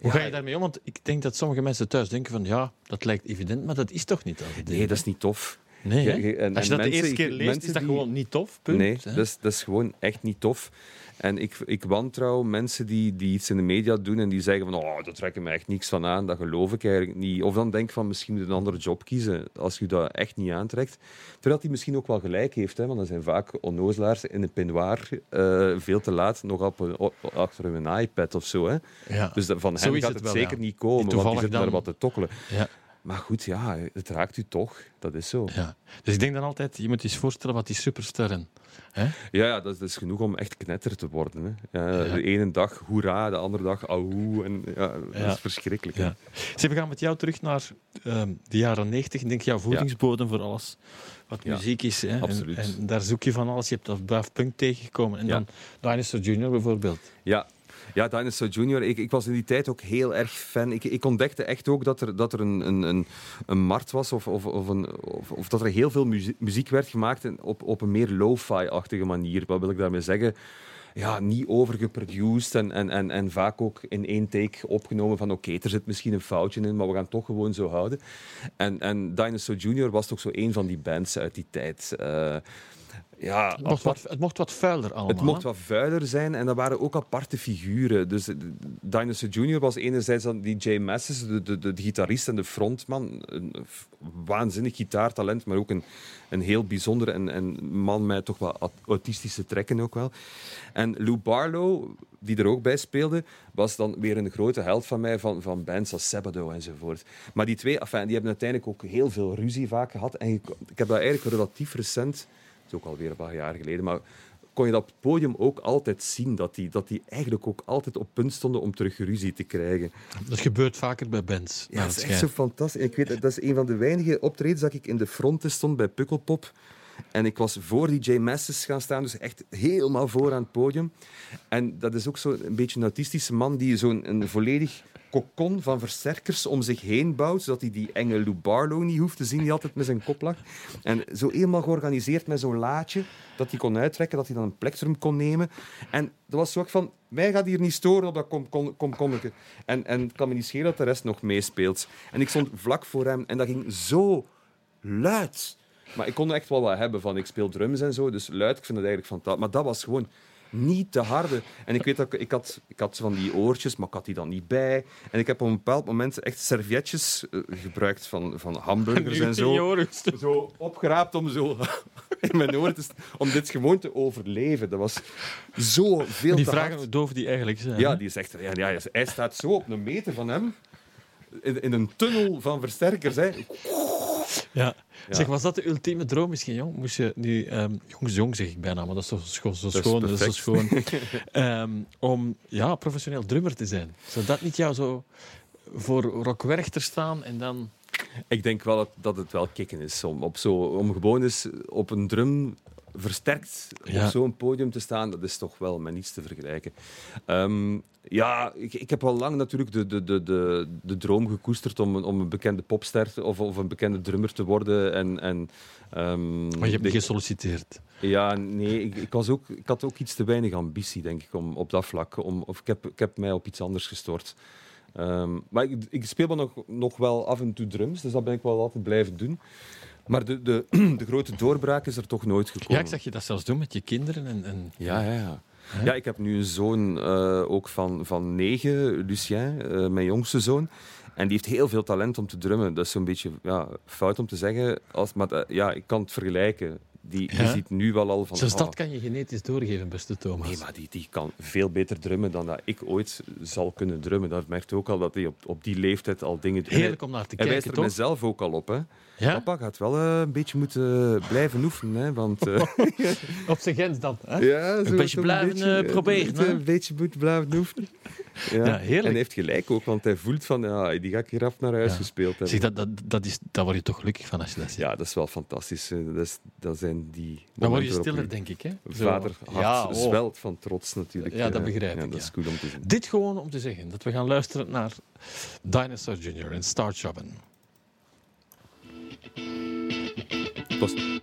ja, ga je daarmee om? Want ik denk dat sommige mensen thuis denken van... Ja, dat lijkt evident, maar dat is toch niet altijd. Nee, dat is niet tof. Nee, je- en- Als je dat de eerste keer leest, mensen is dat die- gewoon niet tof. Punt, nee, dat is, dat is gewoon echt niet tof. En ik, ik wantrouw mensen die, die iets in de media doen en die zeggen van oh, dat trek ik me echt niks van aan, dat geloof ik eigenlijk niet. Of dan denk ik van misschien moet je een andere job kiezen als je dat echt niet aantrekt. Terwijl hij misschien ook wel gelijk heeft, hè, want er zijn vaak onnozelaars in een peignoir eh, veel te laat nog op een, achter hun iPad of zo. Hè. Ja. Dus van hen gaat het het, wel, zeker ja. niet komen, want die zitten daar dan- wat te tokkelen. ja. Maar goed, ja, het raakt u toch. Dat is zo. Ja. Dus ik denk dan altijd, je moet je eens voorstellen wat die supersterren... Hè? Ja, ja dat, is, dat is genoeg om echt knetter te worden. Hè. Ja, Ja. De ene dag hoera, de andere dag auw. En, ja, dat is verschrikkelijk. Ja. Zeg, we gaan met jou terug naar ehm, de jaren 90. Ik denk jouw voedingsbodem voor alles wat muziek is. Hè? absoluut. En, en daar zoek je van alles. Je hebt dat Daft Punk tegengekomen. En Ja. dan Dinosaur Jr. bijvoorbeeld. Ja. Ja, Dinosaur Junior. Ik, ik was in die tijd ook heel erg fan. Ik, ik ontdekte echt ook dat er, dat er een, een, een, een markt was, of, of, of, een, of, of dat er heel veel muziek, werd gemaakt op, op een meer lo-fi-achtige manier. Wat wil ik daarmee zeggen? ja, niet overgeproduced en, en, en, en vaak ook in één take opgenomen van oké, er zit misschien een foutje in, maar we gaan toch gewoon zo houden. En, en Dinosaur Jr. was toch zo een van die bands uit die tijd. Eh, ja, Het mocht, wat, het mocht wat vuiler allemaal. het mocht hè? wat vuiler zijn en dat waren ook aparte figuren. Dus eh, Dinosaur Jr. was enerzijds dan die Jay Masses, de, de, de, de gitarist en de frontman. Een waanzinnig gitaartalent, maar ook een, een heel bijzonder en, en man met toch wat aut- autistische trekken ook wel. En Lou Barlow, die er ook bij speelde, was dan weer een grote held van mij van, van bands als Sabado enzovoort. Maar die twee, enfin, die hebben uiteindelijk ook heel veel ruzie vaak gehad. En ik, ik heb dat eigenlijk relatief recent, is ook alweer een paar jaar geleden, maar kon je dat op het podium ook altijd zien, dat die, dat die eigenlijk ook altijd op punt stonden om terug ruzie te krijgen. Dat gebeurt vaker bij bands. Ja, dat het is echt zo fantastisch. Ik weet, dat is een van de weinige optredens dat ik in de fronten stond bij Pukkelpop. En ik was voor die J Masses gaan staan, dus echt helemaal voor aan het podium. En dat is ook zo'n een beetje een autistische man die zo'n een volledig kokon van versterkers om zich heen bouwt, zodat hij die enge Lou Barlow niet hoeft te zien, die altijd met zijn kop lag. En zo helemaal georganiseerd met zo'n laadje, dat hij kon uittrekken, dat hij dan een plektrum kon nemen. En dat was zo ook van, mij gaat hier niet storen op dat kom, kom, komkommetje. En, en het kan me niet schelen dat de rest nog meespeelt. En ik stond vlak voor hem en dat ging zo luid. Maar ik kon echt wel wat hebben van, ik speel drums en zo, dus luid, ik vind het eigenlijk fantastisch. Maar dat was gewoon niet te harde. En ik weet dat ik, ik had, ik had van die oortjes, maar ik had die dan niet bij. En ik heb op een bepaald moment echt servietjes eh, gebruikt van, van hamburgers en zo. Zo opgeraapt om zo in mijn oren te st- om dit gewoon te overleven. Dat was zo veel Die te vragen hard. doof die eigenlijk zijn. Ja, die is echt... Ja, ja, hij staat zo op een meter van hem. In, in een tunnel van versterkers. Hè. Ja. Ja. Zeg, was dat de ultieme droom misschien, jong? Moest je nu... ehm jongs, jong zeg ik bijna, maar dat is toch zo Dat is schoon. Dat is zo schoon. Ehm, om ja, professioneel drummer te zijn. Zou dat niet jou zo voor Rock Werchter staan en dan... Ik denk wel dat, dat het wel kicken is. Om, op zo, om gewoon eens op een drum versterkt Ja. op zo'n podium te staan, dat is toch wel met niets te vergelijken. Ehm, ja, ik, ik heb al lang natuurlijk de, de, de, de, de droom gekoesterd om, een- om een bekende popster te- of, of een bekende drummer te worden. En, en, ehm, Maar je hebt niet gesolliciteerd. Ja, nee, ik, ik, was ook, ik had ook iets te weinig ambitie, denk ik, om, op dat vlak. Om, of ik heb, ik heb mij op iets anders gestort. Ehm, maar ik, ik speel wel nog, nog wel af en toe drums, dus dat ben ik wel altijd blijven doen. Maar de, de, de grote doorbraak is er toch nooit gekomen. Ja, ik zag je dat zelfs doen met je kinderen. En, en... Ja, ja, ja. Ja, ik heb nu een zoon eh, ook van, van negen, Lucien, eh, mijn jongste zoon. En die heeft heel veel talent om te drummen. Dat is zo'n beetje ja, fout om te zeggen. Als, maar eh, ja, ik kan het vergelijken. Die, die Ja? ziet nu wel al van... Zelfs ah, dat kan je genetisch doorgeven, beste Thomas. Nee, maar die, die kan veel beter drummen dan dat ik ooit zal kunnen drummen. Dat merkt ook al dat hij op, op die leeftijd al dingen doet. Heerlijk om naar te Hij wijst kijken, er toch? mezelf ook al op. Hè. Ja? Papa gaat wel eh, een beetje moeten blijven oefenen. Hè, want, eh, Op zijn grens dan. Hè? ja, zo- beetje blijven, beetje, eh, eh, proberen, Een, een beetje moeten blijven oefenen. Ja. Ja, heerlijk. En hij heeft gelijk ook, want hij voelt van, ja, die ga ik hier af naar huis Ja. gespeeld hebben. Zeg, dat, dat, dat is, daar word je toch gelukkig van als je dat ziet. Ja, dat is wel fantastisch. eh, Dat, is, dat zijn die dan word je stiller, je denk ik. Hè? Vader Ja, oh. zwelt van trots natuurlijk. Ja, dat eh. begrijp ja, ik, Dat is goed om te zien. Dit gewoon om te zeggen dat we gaan luisteren naar Dinosaur Jr. en. Was-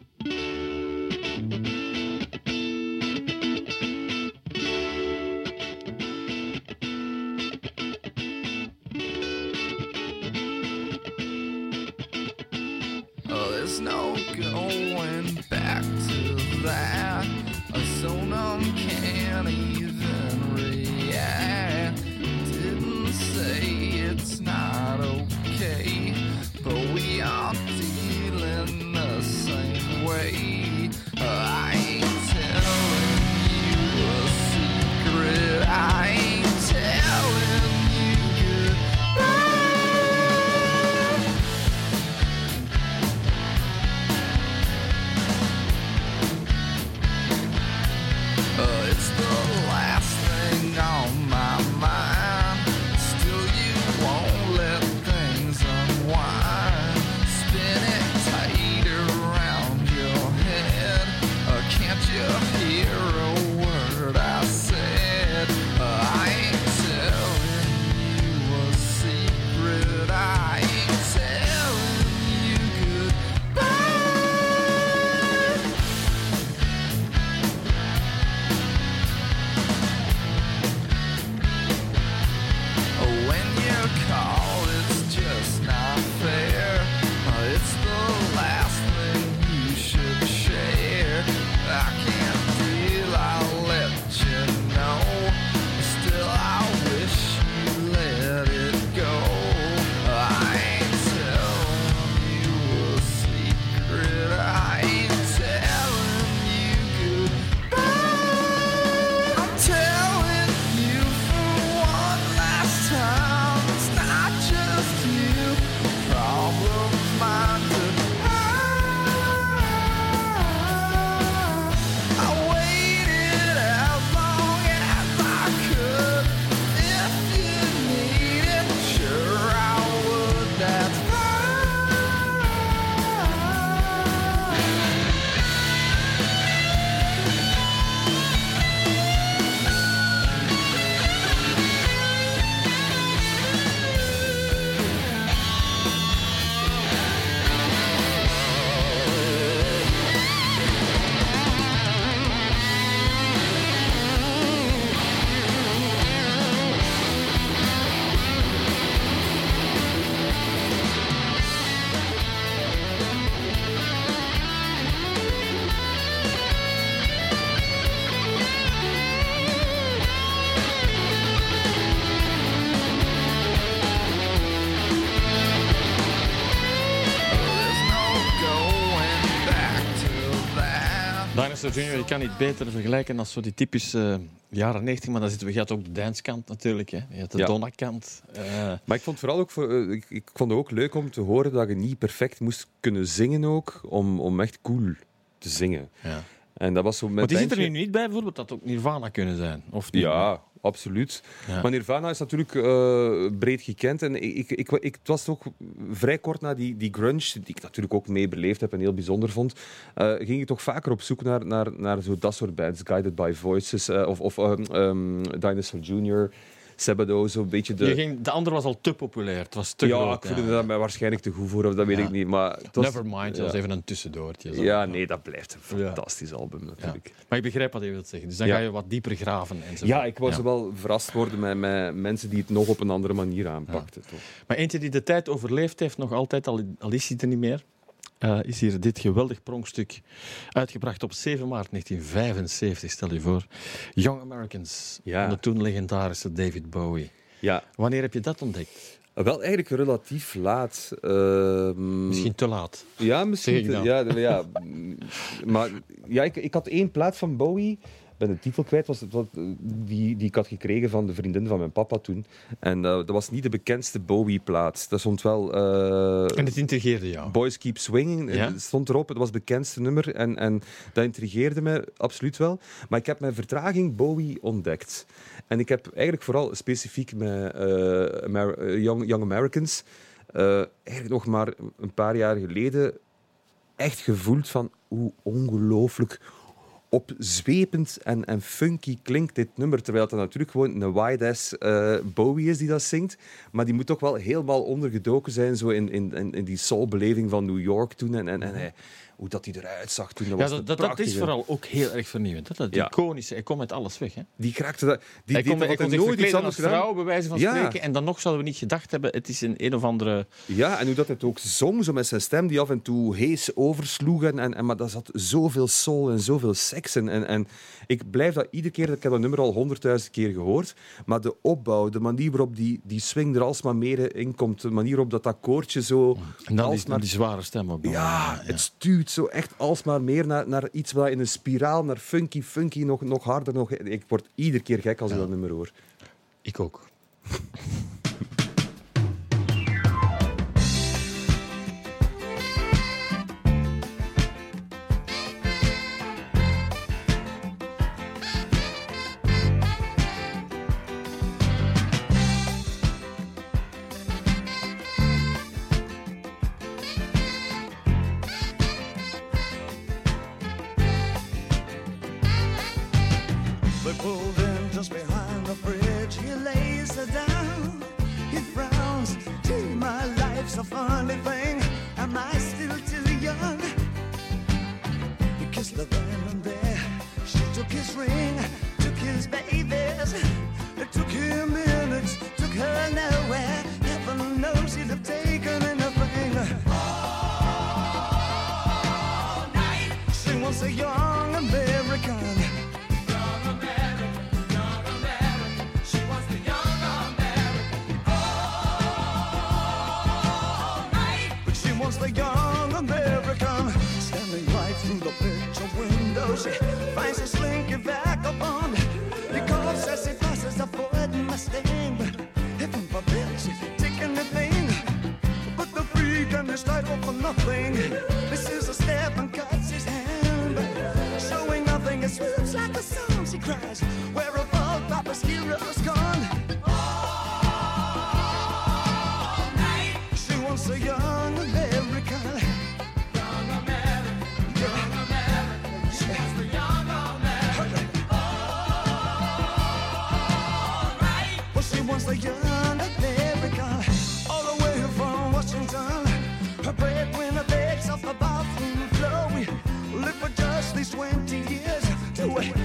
Dinosaur Junior, je kan niet beter vergelijken als zo die typische eh, jaren 90, maar dan zitten we, je had ook de danskant natuurlijk, hè. je had de Ja. Donna-kant. eh, Maar ik vond vooral ook, eh, ik, ik vond het ook leuk om te horen dat je niet perfect moest kunnen zingen ook, om, om echt cool te zingen. ja. En dat was zo met Maar die zit er nu niet bij, bijvoorbeeld, dat ook Nirvana kunnen zijn. Of niet? Ja, absoluut. Ja. Maar Nirvana is natuurlijk eh, breed gekend. En ik, ik, ik, het was toch vrij kort na die, die grunge, die ik natuurlijk ook mee beleefd heb en heel bijzonder vond, eh, ging ik toch vaker op zoek naar, naar, naar zo dat soort bands. Guided by Voices eh, of, of ehm, ehm, Dinosaur Jr., Zo'n beetje de... Je ging, de andere was al te populair, het was te ja, groot. ik voelde dat mij waarschijnlijk te goed voor, of dat weet ik niet. Maar het was- Nevermind, dat was even een tussendoortje. zo. Ja, nee, dat blijft een fantastisch album natuurlijk. Maar ik begrijp wat je wilt zeggen. Dus dan ga je wat dieper graven. Enzovoort. Ja, ik was wel verrast worden met, met mensen die het nog op een andere manier aanpakten. Toch? Maar eentje die de tijd overleefd heeft, nog altijd, al, al is hij er niet meer, eh, is hier dit geweldig pronkstuk uitgebracht op 7 maart 1975, stel je voor. Young Americans, Ja. van de toen legendarische David Bowie. Ja, Wanneer heb je dat ontdekt? wel eigenlijk relatief laat. Ehm, Misschien te laat. Ja, misschien. dan. Ja, ja, maar ja, ik, ik had één plaat van Bowie. Ben de titel kwijt, was het, wat, eh, die, die ik had gekregen van de vriendin van mijn papa toen. En eh, dat was niet de bekendste Bowie-plaat. Dat stond wel... eh, En het intrigeerde jou. Boys Keep Swinging Ja? stond erop. Het was het bekendste nummer en, en dat intrigeerde me absoluut wel. Maar ik heb met vertraging Bowie ontdekt. En ik heb eigenlijk vooral specifiek met Young, Young Americans eigenlijk nog maar een paar jaar geleden echt gevoeld van hoe ongelooflijk opzwepend en, en funky klinkt dit nummer. Terwijl het natuurlijk gewoon een wide-ass eh, Bowie is die dat zingt. Maar die moet toch wel helemaal ondergedoken zijn zo in, in, in, in die soulbeleving van New York toen. En, en, en hij- hoe dat hij eruit zag toen. Dat Ja, was dat, dat, dat is vooral ook heel erg vernieuwend. hè. Dat Ja. iconische, hij komt met alles weg. Hè. Die kraakte dat. Die hij kon, hij kon nooit iets anders gedaan. vrouw, bij wijze van Ja. spreken. En dan nog zouden we niet gedacht hebben, het is een een of andere... Ja, en hoe dat het ook zong, zo met zijn stem die af en toe hees oversloeg. En, en, maar daar zat zoveel soul en zoveel seks in. En, en ik blijf dat iedere keer, ik heb dat nummer al honderdduizend keer gehoord, maar de opbouw, de manier waarop die, die swing er alsmaar meer in komt, de manier waarop dat akkoordje zo... En dan die, alsmaar- die zware stem ook. nog. ja, het stuurt zo echt alsmaar meer naar, naar iets wat in een spiraal, naar funky, funky, nog, nog harder. Nog, ik word iedere keer gek als ik dat nummer hoor. Ik ook. Wants the young American. All the way from Washington. Her breadwinner begs off the floor. For just these 20 years.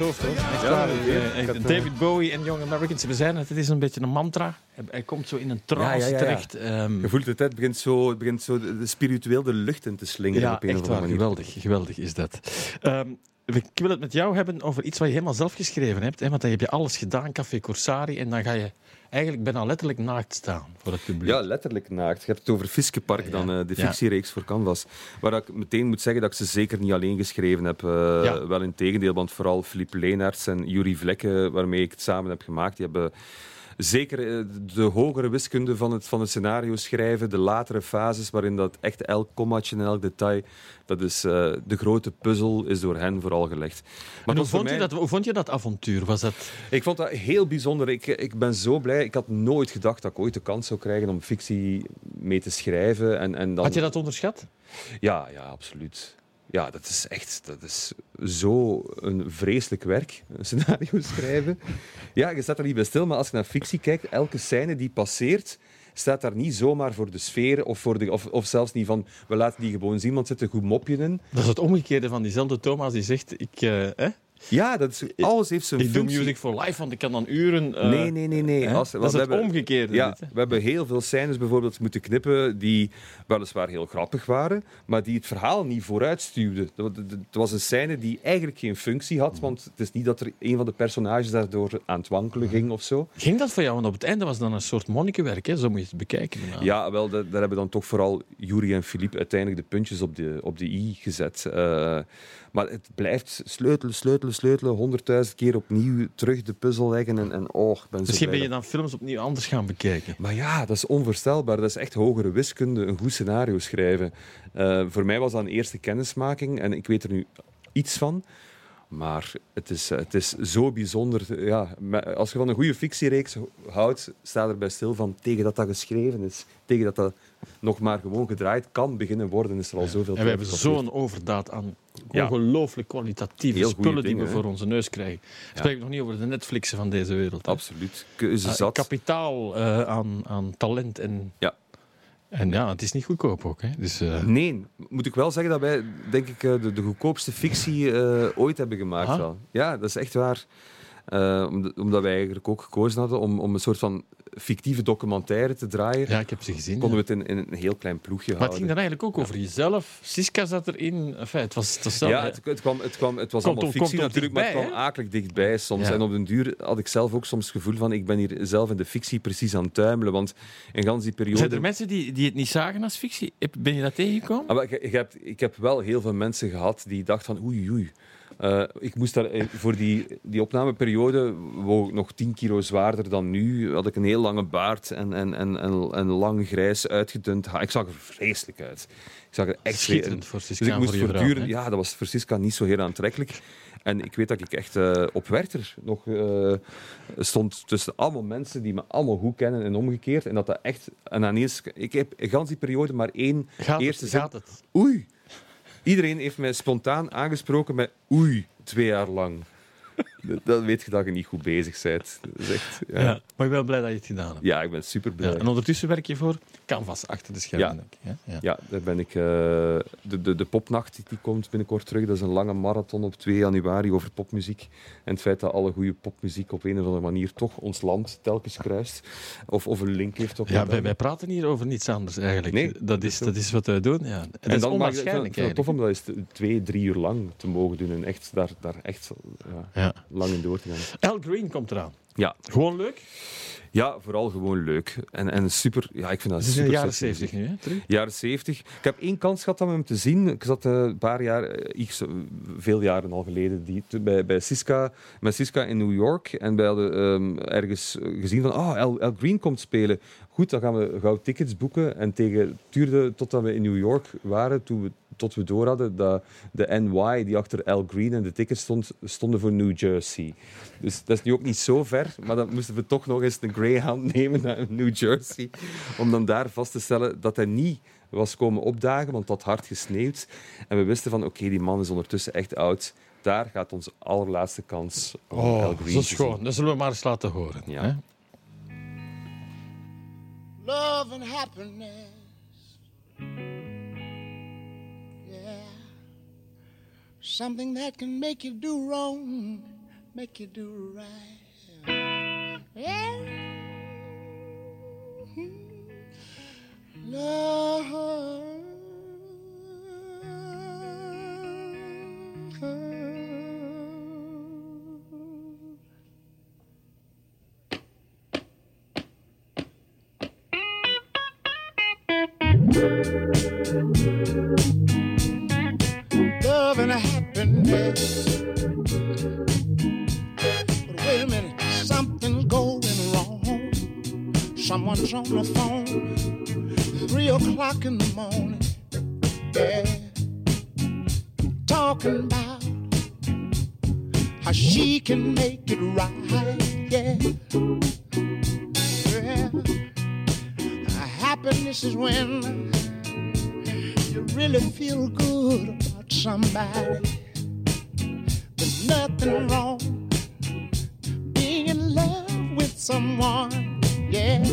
Hoofd, hoor. Ja, Eh, eh, eh, David Bowie en Young Americans, we zijn het. Het is een beetje een mantra. Hij, komt zo in een trance Ja, ja, ja, ja. terecht. Ehm, Je voelt het, het begint zo, het begint zo de, de spiritueel de lucht in te slingeren ja, op een echt waar. manier. Geweldig, geweldig is dat. Ehm, ik wil het met jou hebben over iets wat je helemaal zelf geschreven hebt. Hè, want dan heb je alles gedaan, Café Corsari. En dan ga je eigenlijk bijna letterlijk naakt staan voor het publiek. Ja, letterlijk naakt. Je hebt het over Fiskepark, Ja. dan eh, de Ja. fictiereeks voor Canvas. Waar ik meteen moet zeggen dat ik ze zeker niet alleen geschreven heb. eh, Ja. Wel in tegendeel, want vooral Philippe Leenaerts en Yuri Vlekke, waarmee ik het samen heb gemaakt, die hebben zeker eh, de hogere wiskunde van het, van het scenario schrijven, de latere fases waarin dat echt elk kommaatje en elk detail, dat is eh, de grote puzzel, is door hen vooral gelegd. Maar hoe, vond je dat, hoe vond je dat avontuur? Was dat... ik vond dat heel bijzonder. Ik, ik ben zo blij. Ik had nooit gedacht dat ik ooit de kans zou krijgen om fictie mee te schrijven. En, en dan... Had je dat onderschat? Ja, ja, absoluut. Ja, dat is echt dat is zo een vreselijk werk, een scenario schrijven. Ja, je staat er niet bij stil, maar als je naar fictie kijkt, elke scène die passeert, staat daar niet zomaar voor de sfeer of, voor de, of, of zelfs niet van we laten die gewoon zien, want zit een goed mopje in. Dat is het omgekeerde van diezelfde Thomas die zegt... Ik, hè? Ja, dat is, alles heeft zijn ik doe functie. music for life, want ik kan dan uren... eh, Nee, nee, nee. nee. Als- dat is het hebben- omgekeerde. Ja, dit, hè. we hebben heel veel scènes bijvoorbeeld moeten knippen die weliswaar heel grappig waren, maar die het verhaal niet vooruitstuwden. Dat- dat- Het was een scène die eigenlijk geen functie had, want het is niet dat er een van de personages daardoor aan het wankelen ging of zo. Ging dat voor jou? Want op het einde was dan een soort monnikenwerk, hè? zo moet je het bekijken. Nou, Ja, wel, da- daar hebben dan toch vooral Yuri en Philippe uiteindelijk de puntjes op de, op de i gezet. Eh, maar het blijft sleutelen, sleutelen, sleutelen, honderdduizend keer opnieuw terug de puzzel leggen en, en oh, ik ben Misschien ben je dan films opnieuw anders gaan bekijken. Maar ja, dat is onvoorstelbaar. Dat is echt hogere wiskunde, een goed scenario schrijven. Eh, voor mij was dat een eerste kennismaking en ik weet er nu iets van. Maar het is, het is zo bijzonder. Ja, als je van een goede fictiereeks houdt, sta erbij stil van tegen dat dat geschreven is. Tegen dat dat nog maar gewoon gedraaid kan beginnen worden, is er al zoveel En we hebben zo'n overdaad aan ongelooflijk kwalitatieve Heel spullen die we voor onze neus krijgen. Spreek ik nog niet over de Netflixen van deze wereld. Absoluut. Ah, zat. kapitaal eh, aan, aan talent en... Ja. En ja, het is niet goedkoop ook. Hè. Dus, Nee, moet ik wel zeggen dat wij, denk ik, eh, de, de goedkoopste fictie ooit hebben gemaakt. Ah. Wel. Ja, dat is echt waar. Omdat, omdat wij eigenlijk ook gekozen hadden om, om een soort van fictieve documentaire te draaien, ja, ik heb ze gezien. konden ja. we het in, in een heel klein ploegje Maar het ging houden. dan eigenlijk ook over jezelf. Siska zat erin. Enfin, het was, het was zelf, Ja, het, het, kwam, het, kwam, het was Komt allemaal fictie natuurlijk, maar het kwam akelig dichtbij soms. Ja. En op den duur had ik zelf ook soms het gevoel van ik ben hier zelf in de fictie precies aan het tuimelen. Want in gans die periode... Zijn er mensen die, die het niet zagen als fictie? Ben je dat tegengekomen? Ah, maar ik, ik, heb, ik heb wel heel veel mensen gehad die dachten van oei oei. Eh, ik moest daar eh, voor die, die opnameperiode woog ik nog 10 kilo zwaarder dan nu. Had ik een heel lange baard en, en, en, en, en lang grijs uitgedund haar. Ik zag er vreselijk uit. Ik zag er echt Schitterend voor Dus ik moest voortdurend, ja, dat was voor Siska niet zo heel aantrekkelijk. En ik weet dat ik echt eh, op Werther nog stond tussen allemaal mensen die me allemaal goed kennen en omgekeerd. En dat dat echt... En ineens, ik heb in gans die periode maar één Gaat eerste het? zin Gaat het? Oei. Iedereen heeft mij spontaan aangesproken met oei, twee jaar lang. Dat- Dan weet je dat je niet goed bezig bent. Is echt, ja. Ja. Ja. Maar ik ben blij dat je het gedaan hebt. ik ben super blij. Ja, en ondertussen werk je voor Canvas achter de schermen. Ja. denk ik? Ja. Ja, daar ben ik. eh, de, de, de popnacht die komt binnenkort terug. Dat is een lange marathon op 2 januari over popmuziek. En het feit dat alle goede popmuziek op een of andere manier toch ons land telkens kruist. Of, of een link heeft op Ja, wij, wij praten hier over niets anders eigenlijk. Nee, dat, is, dat is wat wij doen. Ja. En dat is dan onwaarschijnlijk het tof om dat eens t- twee, drie uur lang te mogen doen. En echt daar, daar echt ja, Ja. Lang in door te gaan. Al Green komt eraan. Ja, Gewoon leuk. ja vooral gewoon leuk. En, en super. Ja, ik vind dat Het is super de jaren sexy 70 nu, hè? terug? Jaren 70. Ik heb één kans gehad om hem te zien. Ik zat eh, een paar jaar, eh, iets, eh, veel jaren al geleden, die, bij, bij Siska, met Siska in New York. En wij hadden ehm, ergens gezien van, oh, Al Green komt spelen. Goed, dan gaan we gauw tickets boeken. En tegen, het duurde totdat we in New York waren, toen we, tot we door hadden dat de NY die achter Al Green en de tickets stond, stonden voor New Jersey. Dus dat is nu ook niet zo ver, maar dan moesten we toch nog eens een Greyhound nemen naar New Jersey. Om dan daar vast te stellen dat hij niet was komen opdagen, want het had hard gesneeuwd. En we wisten van, oké, die man is ondertussen echt oud. Daar gaat onze allerlaatste kans om Al Oh, Green zo schoon. Dat zullen we maar eens laten horen. Ja. Love and happiness. Yeah. Something that can make you do wrong, make you do right. Yeah. Hmm. Love. Love and happiness. But wait a minute, something's going wrong. Someone's on the phone, three o'clock in the morning. Yeah, talking about how she can make it right. Yeah, Happiness is when you really feel good about somebody. There's nothing wrong being in love with someone. Yeah.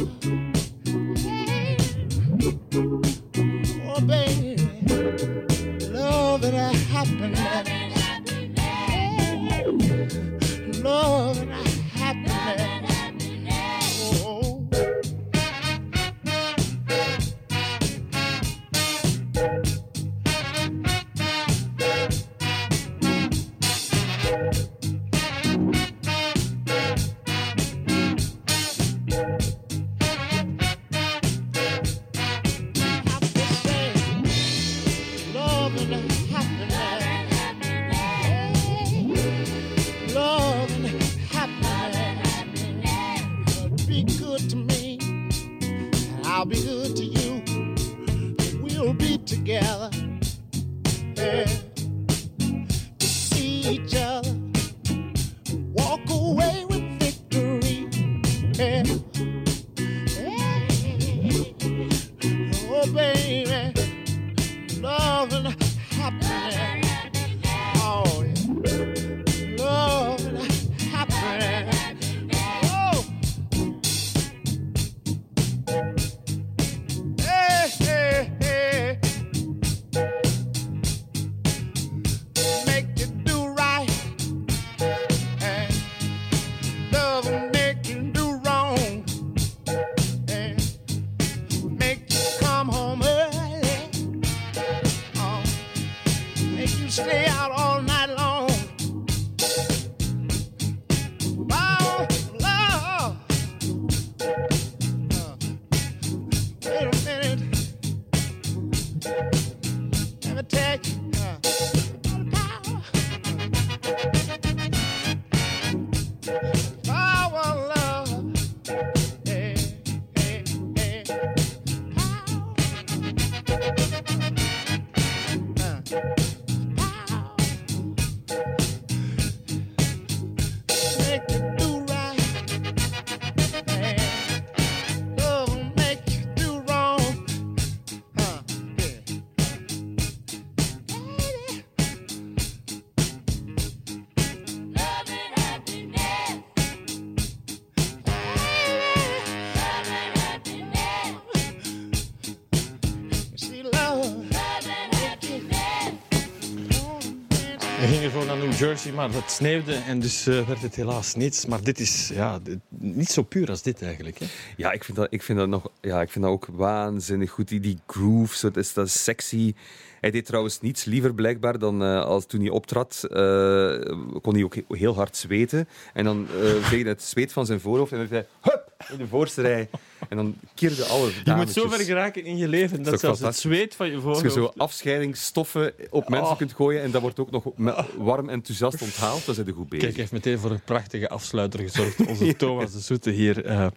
Jersey, maar het sneeuwde en dus eh, werd het helaas niets. Maar dit is ja, niet zo puur als dit eigenlijk. Ja, ik vind dat, ik vind dat, nog, ja, ik vind dat ook waanzinnig goed. Die, die groove, zo, dat, is, dat sexy. Hij deed trouwens niets liever blijkbaar dan eh, als toen hij optrad. eh, kon hij ook he- heel hard zweten. En dan uh, veegde het zweet van zijn voorhoofd en dan zei hij, hup, in de voorste rij. En dan keerde alle Je moet zo ver geraken in je leven dat zelfs het zweet van je Als je voorhoofd... zo afscheidingsstoffen op mensen Oh. kunt gooien en dat wordt ook nog met warm enthousiast onthaald, dan zijn ze goed bezig. Kijk, heeft meteen voor een prachtige afsluiter gezorgd. Onze Thomas de Soete hier. Eh,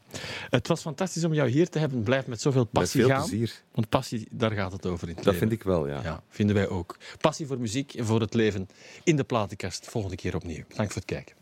het was fantastisch om jou hier te hebben. Blijf met zoveel Met passie veel gaan. plezier. Want passie, daar gaat het over in het Dat leven. vind ik wel, ja. Ja, vinden wij ook. Passie voor muziek en voor het leven in de platenkast. Volgende keer opnieuw. Bedankt voor het kijken.